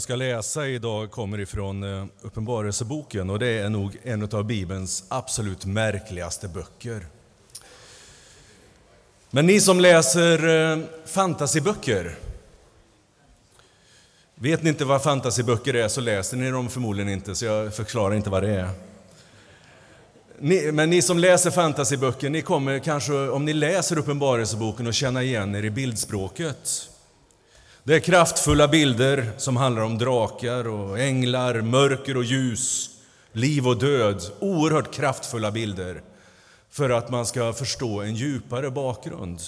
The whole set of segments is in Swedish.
Jag ska läsa idag kommer ifrån eh, Uppenbarelseboken och det är nog en av Bibelns absolut märkligaste böcker. Men ni som läser eh, fantasyböcker, vet ni inte vad fantasyböcker är så läser ni dem förmodligen inte, så jag förklarar inte vad det är. Ni, men ni som läser fantasyböcker, ni kommer kanske, om ni läser Uppenbarelseboken, att känna igen er i bildspråket. Det är kraftfulla bilder som handlar om drakar och änglar, mörker och ljus, liv och död. Oerhört kraftfulla bilder för att man ska förstå en djupare bakgrund.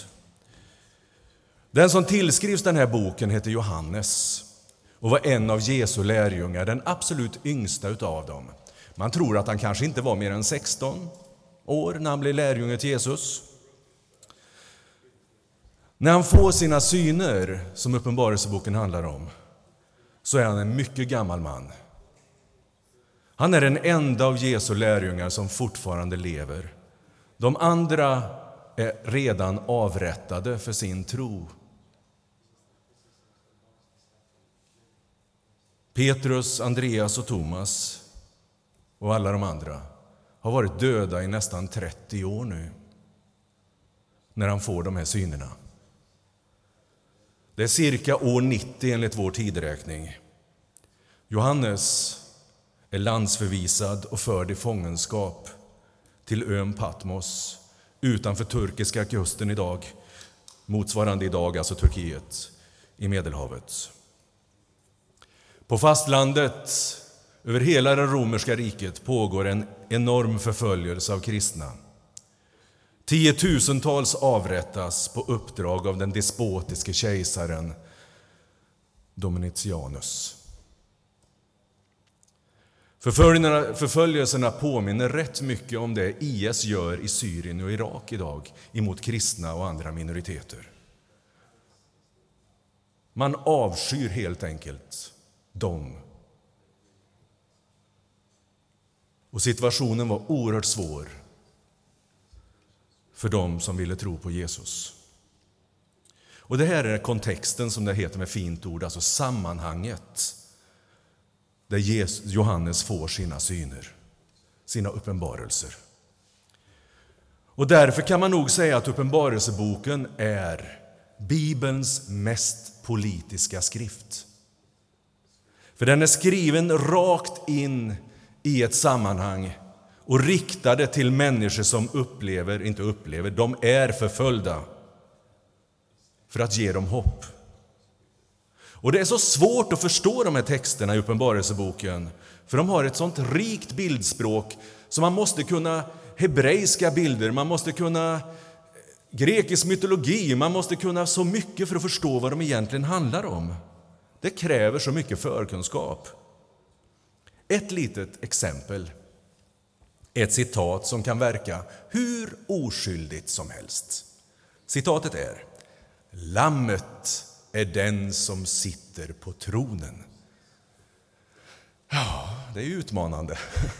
Den som tillskrivs den här boken heter Johannes och var en av Jesu lärjungar, den absolut yngsta utav dem. Man tror att han kanske inte var mer än 16 år när han blev lärjunge till Jesus. När han får sina syner, som Uppenbarelseboken handlar om, så är han en mycket gammal man. Han är den enda av Jesu lärjungar som fortfarande lever. De andra är redan avrättade för sin tro. Petrus, Andreas och Thomas och alla de andra har varit döda i nästan 30 år nu när han får de här synerna. Det är cirka år 90 enligt vår tideräkning. Johannes är landsförvisad och förd i fångenskap till ön Patmos utanför turkiska kusten idag, motsvarande idag alltså Turkiet, i Medelhavet. På fastlandet, över hela det romerska riket, pågår en enorm förföljelse av kristna. Tiotusentals avrättas på uppdrag av den despotiske kejsaren Dominicianus. Förföljelserna påminner rätt mycket om det IS gör i Syrien och Irak idag emot kristna och andra minoriteter. Man avskyr helt enkelt dem. Och situationen var oerhört svår för dem som ville tro på Jesus. Och Det här är kontexten, som det heter med fint ord, alltså sammanhanget där Johannes får sina syner, sina uppenbarelser. Och därför kan man nog säga att Uppenbarelseboken är Bibelns mest politiska skrift. För den är skriven rakt in i ett sammanhang och riktade till människor som upplever, inte upplever, de är förföljda för att ge dem hopp. Och Det är så svårt att förstå de här texterna i Uppenbarelseboken för de har ett sånt rikt bildspråk så man måste kunna hebreiska bilder, man måste kunna eh, grekisk mytologi, man måste kunna så mycket för att förstå vad de egentligen handlar om. Det kräver så mycket förkunskap. Ett litet exempel. Ett citat som kan verka hur oskyldigt som helst. Citatet är Lammet är den som sitter på tronen. Ja, det är utmanande.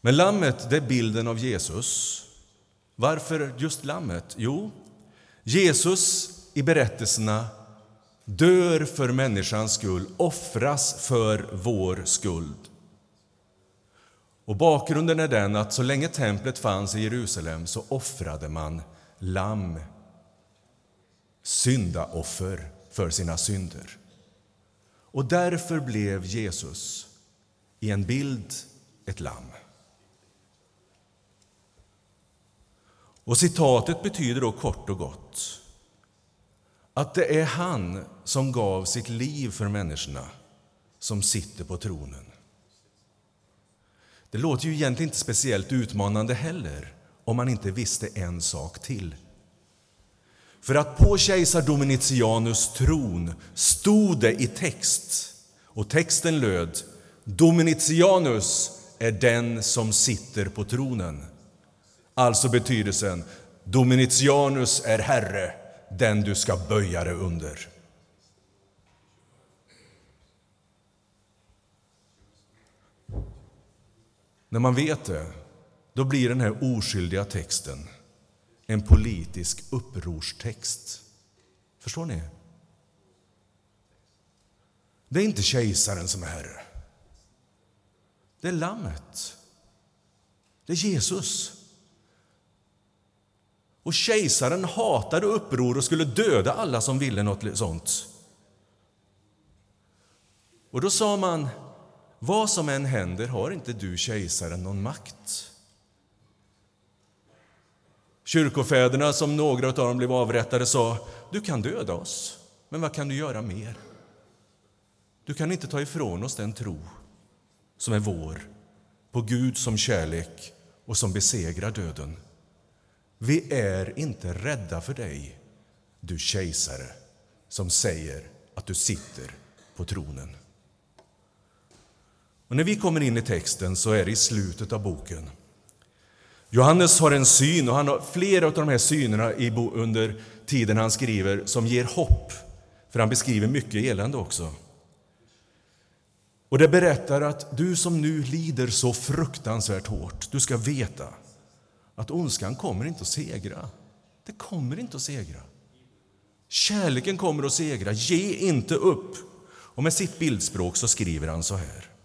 Men lammet, det är bilden av Jesus. Varför just lammet? Jo, Jesus i berättelserna dör för människans skull, offras för vår skuld. Och bakgrunden är den att så länge templet fanns i Jerusalem så offrade man lamm, syndaoffer för sina synder. Och därför blev Jesus i en bild ett lamm. Och citatet betyder då kort och gott att det är han som gav sitt liv för människorna som sitter på tronen. Det låter ju egentligen inte speciellt utmanande heller om man inte visste en sak till. För att på kejsar Dominicianus tron stod det i text, och texten löd Dominicianus är den som sitter på tronen. Alltså betydelsen Dominicianus är herre, den du ska böja dig under. När man vet det, då blir den här oskyldiga texten en politisk upprorstext. Förstår ni? Det är inte kejsaren som är herre. Det är lammet. Det är Jesus. Och kejsaren hatade uppror och skulle döda alla som ville något sånt. Och då sa man, vad som än händer har inte du, kejsaren, någon makt. Kyrkofäderna, som några av dem blev avrättade, sa, du kan döda oss, men vad kan du göra mer? Du kan inte ta ifrån oss den tro som är vår på Gud som kärlek och som besegrar döden. Vi är inte rädda för dig, du kejsare som säger att du sitter på tronen. Och när vi kommer in i texten så är det i slutet av boken. Johannes har en syn, och han har flera av de här synerna under tiden han skriver som ger hopp, för han beskriver mycket elände också. Och det berättar att du som nu lider så fruktansvärt hårt, du ska veta att ondskan kommer inte att segra. Det kommer inte att segra. Kärleken kommer att segra. Ge inte upp. Och med sitt bildspråk så skriver han så här.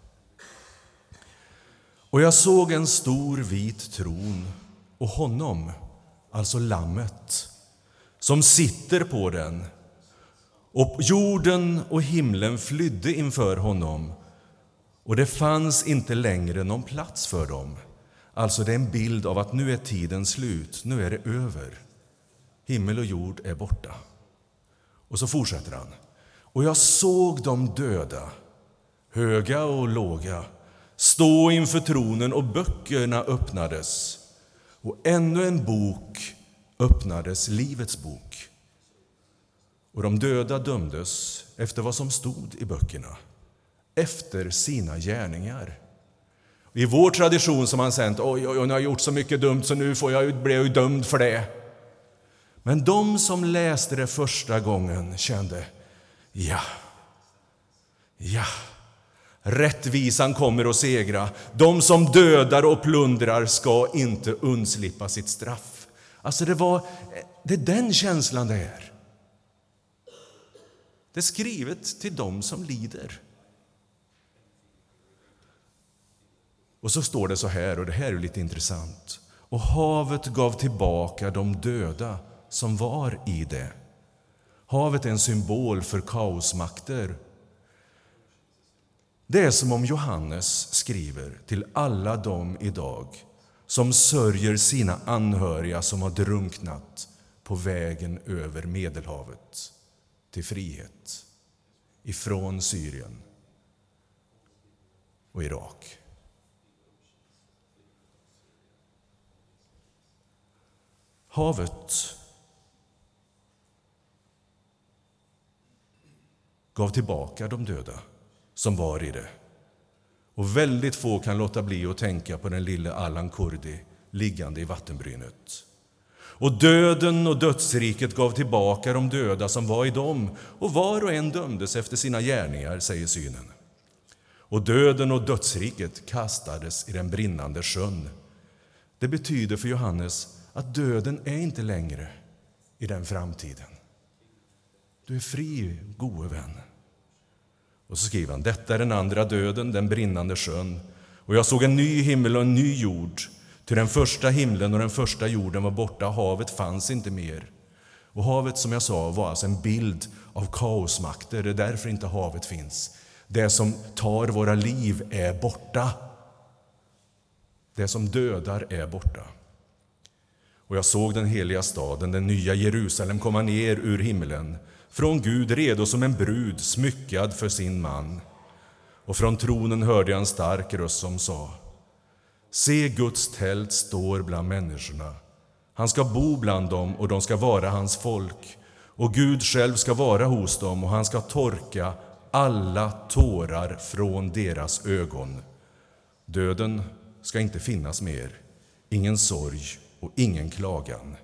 Och jag såg en stor vit tron och honom, alltså Lammet, som sitter på den. Och jorden och himlen flydde inför honom och det fanns inte längre någon plats för dem. Alltså, det är en bild av att nu är tiden slut, nu är det över. Himmel och jord är borta. Och så fortsätter han. Och jag såg de döda, höga och låga, stå inför tronen och böckerna öppnades. Och ännu en bok öppnades, Livets bok. Och de döda dömdes efter vad som stod i böckerna efter sina gärningar. I vår tradition som man sänt, oj, oj, oj, nu har jag gjort så mycket dumt så nu får jag, blir jag ju dömd för det. Men de som läste det första gången kände, ja, ja, rättvisan kommer att segra. De som dödar och plundrar ska inte undslippa sitt straff. Alltså det, var, det är den känslan det är. Det är skrivet till dem som lider. Och så står det så här, och det här är lite intressant. Och havet gav tillbaka de döda som var i det. Havet är en symbol för kaosmakter. Det är som om Johannes skriver till alla dem idag som sörjer sina anhöriga som har drunknat på vägen över Medelhavet till frihet ifrån Syrien och Irak. Havet gav tillbaka de döda som var i det. Och väldigt få kan låta bli att tänka på den lille Allan Kurdi liggande i vattenbrynet. Och döden och dödsriket gav tillbaka de döda som var i dem och var och en dömdes efter sina gärningar, säger synen. Och döden och dödsriket kastades i den brinnande sjön. Det betyder för Johannes att döden är inte längre i den framtiden. Du är fri, gode vän. Och så skriver han, detta är den andra döden, den brinnande sjön. Och jag såg en ny himmel och en ny jord, till den första himlen och den första jorden var borta, havet fanns inte mer. Och havet, som jag sa, var alltså en bild av kaosmakter, det är därför inte havet finns. Det som tar våra liv är borta. Det som dödar är borta. Och jag såg den heliga staden, den nya Jerusalem, komma ner ur himlen från Gud redo som en brud smyckad för sin man. Och från tronen hörde jag en stark röst som sa Se, Guds tält står bland människorna. Han ska bo bland dem och de ska vara hans folk. Och Gud själv ska vara hos dem och han ska torka alla tårar från deras ögon. Döden ska inte finnas mer, ingen sorg och ingen klagan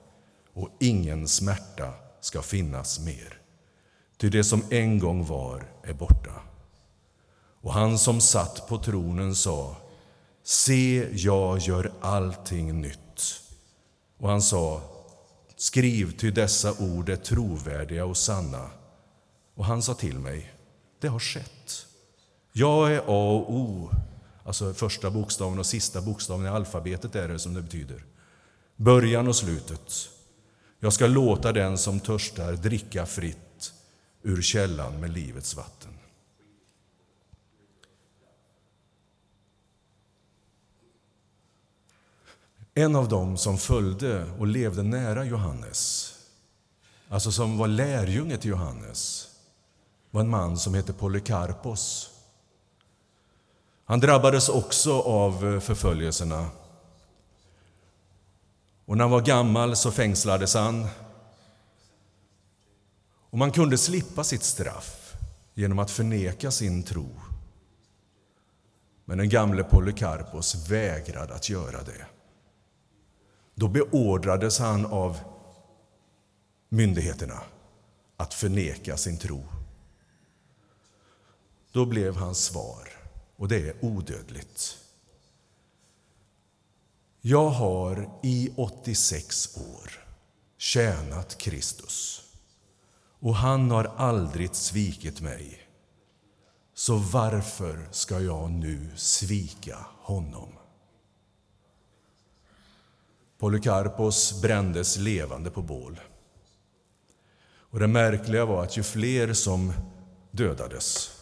och ingen smärta ska finnas mer. Ty det som en gång var är borta. Och han som satt på tronen sa Se, jag gör allting nytt. Och han sa Skriv, ty dessa ord är trovärdiga och sanna. Och han sa till mig Det har skett. Jag är A och O, alltså första bokstaven och sista bokstaven i alfabetet är det som det betyder. Början och slutet. Jag ska låta den som törstar dricka fritt ur källan med livets vatten. En av dem som följde och levde nära Johannes, alltså som var lärjunge till Johannes, var en man som hette Polykarpos. Han drabbades också av förföljelserna. Och när han var gammal så fängslades han. Och man kunde slippa sitt straff genom att förneka sin tro. Men den gamle Polykarpos vägrade att göra det. Då beordrades han av myndigheterna att förneka sin tro. Då blev hans svar, och det är odödligt. Jag har i 86 år tjänat Kristus och han har aldrig svikit mig. Så varför ska jag nu svika honom? Polykarpos brändes levande på bål. Och det märkliga var att ju fler som dödades,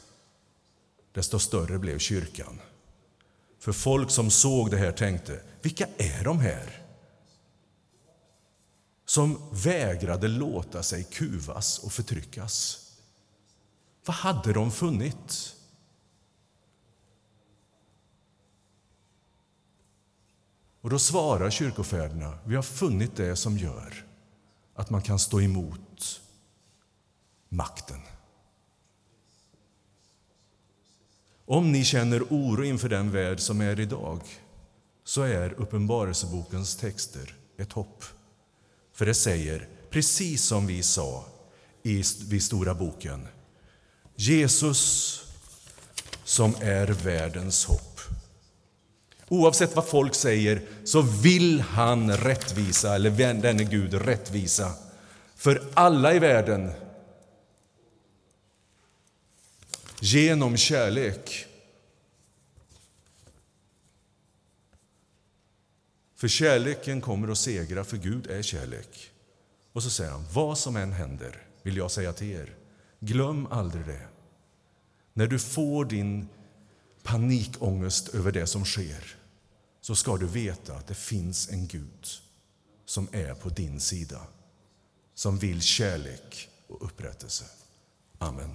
desto större blev kyrkan. För folk som såg det här tänkte, vilka är de här? Som vägrade låta sig kuvas och förtryckas. Vad hade de funnit? Och då svarar kyrkofäderna, vi har funnit det som gör att man kan stå emot makten. Om ni känner oro inför den värld som är idag så är Uppenbarelsebokens texter ett hopp. För det säger, precis som vi sa i vid Stora boken, Jesus som är världens hopp. Oavsett vad folk säger så vill han rättvisa, eller denne Gud rättvisa, för alla i världen genom kärlek. För kärleken kommer att segra, för Gud är kärlek. Och så säger han, vad som än händer vill jag säga till er, glöm aldrig det. När du får din panikångest över det som sker så ska du veta att det finns en Gud som är på din sida, som vill kärlek och upprättelse. Amen.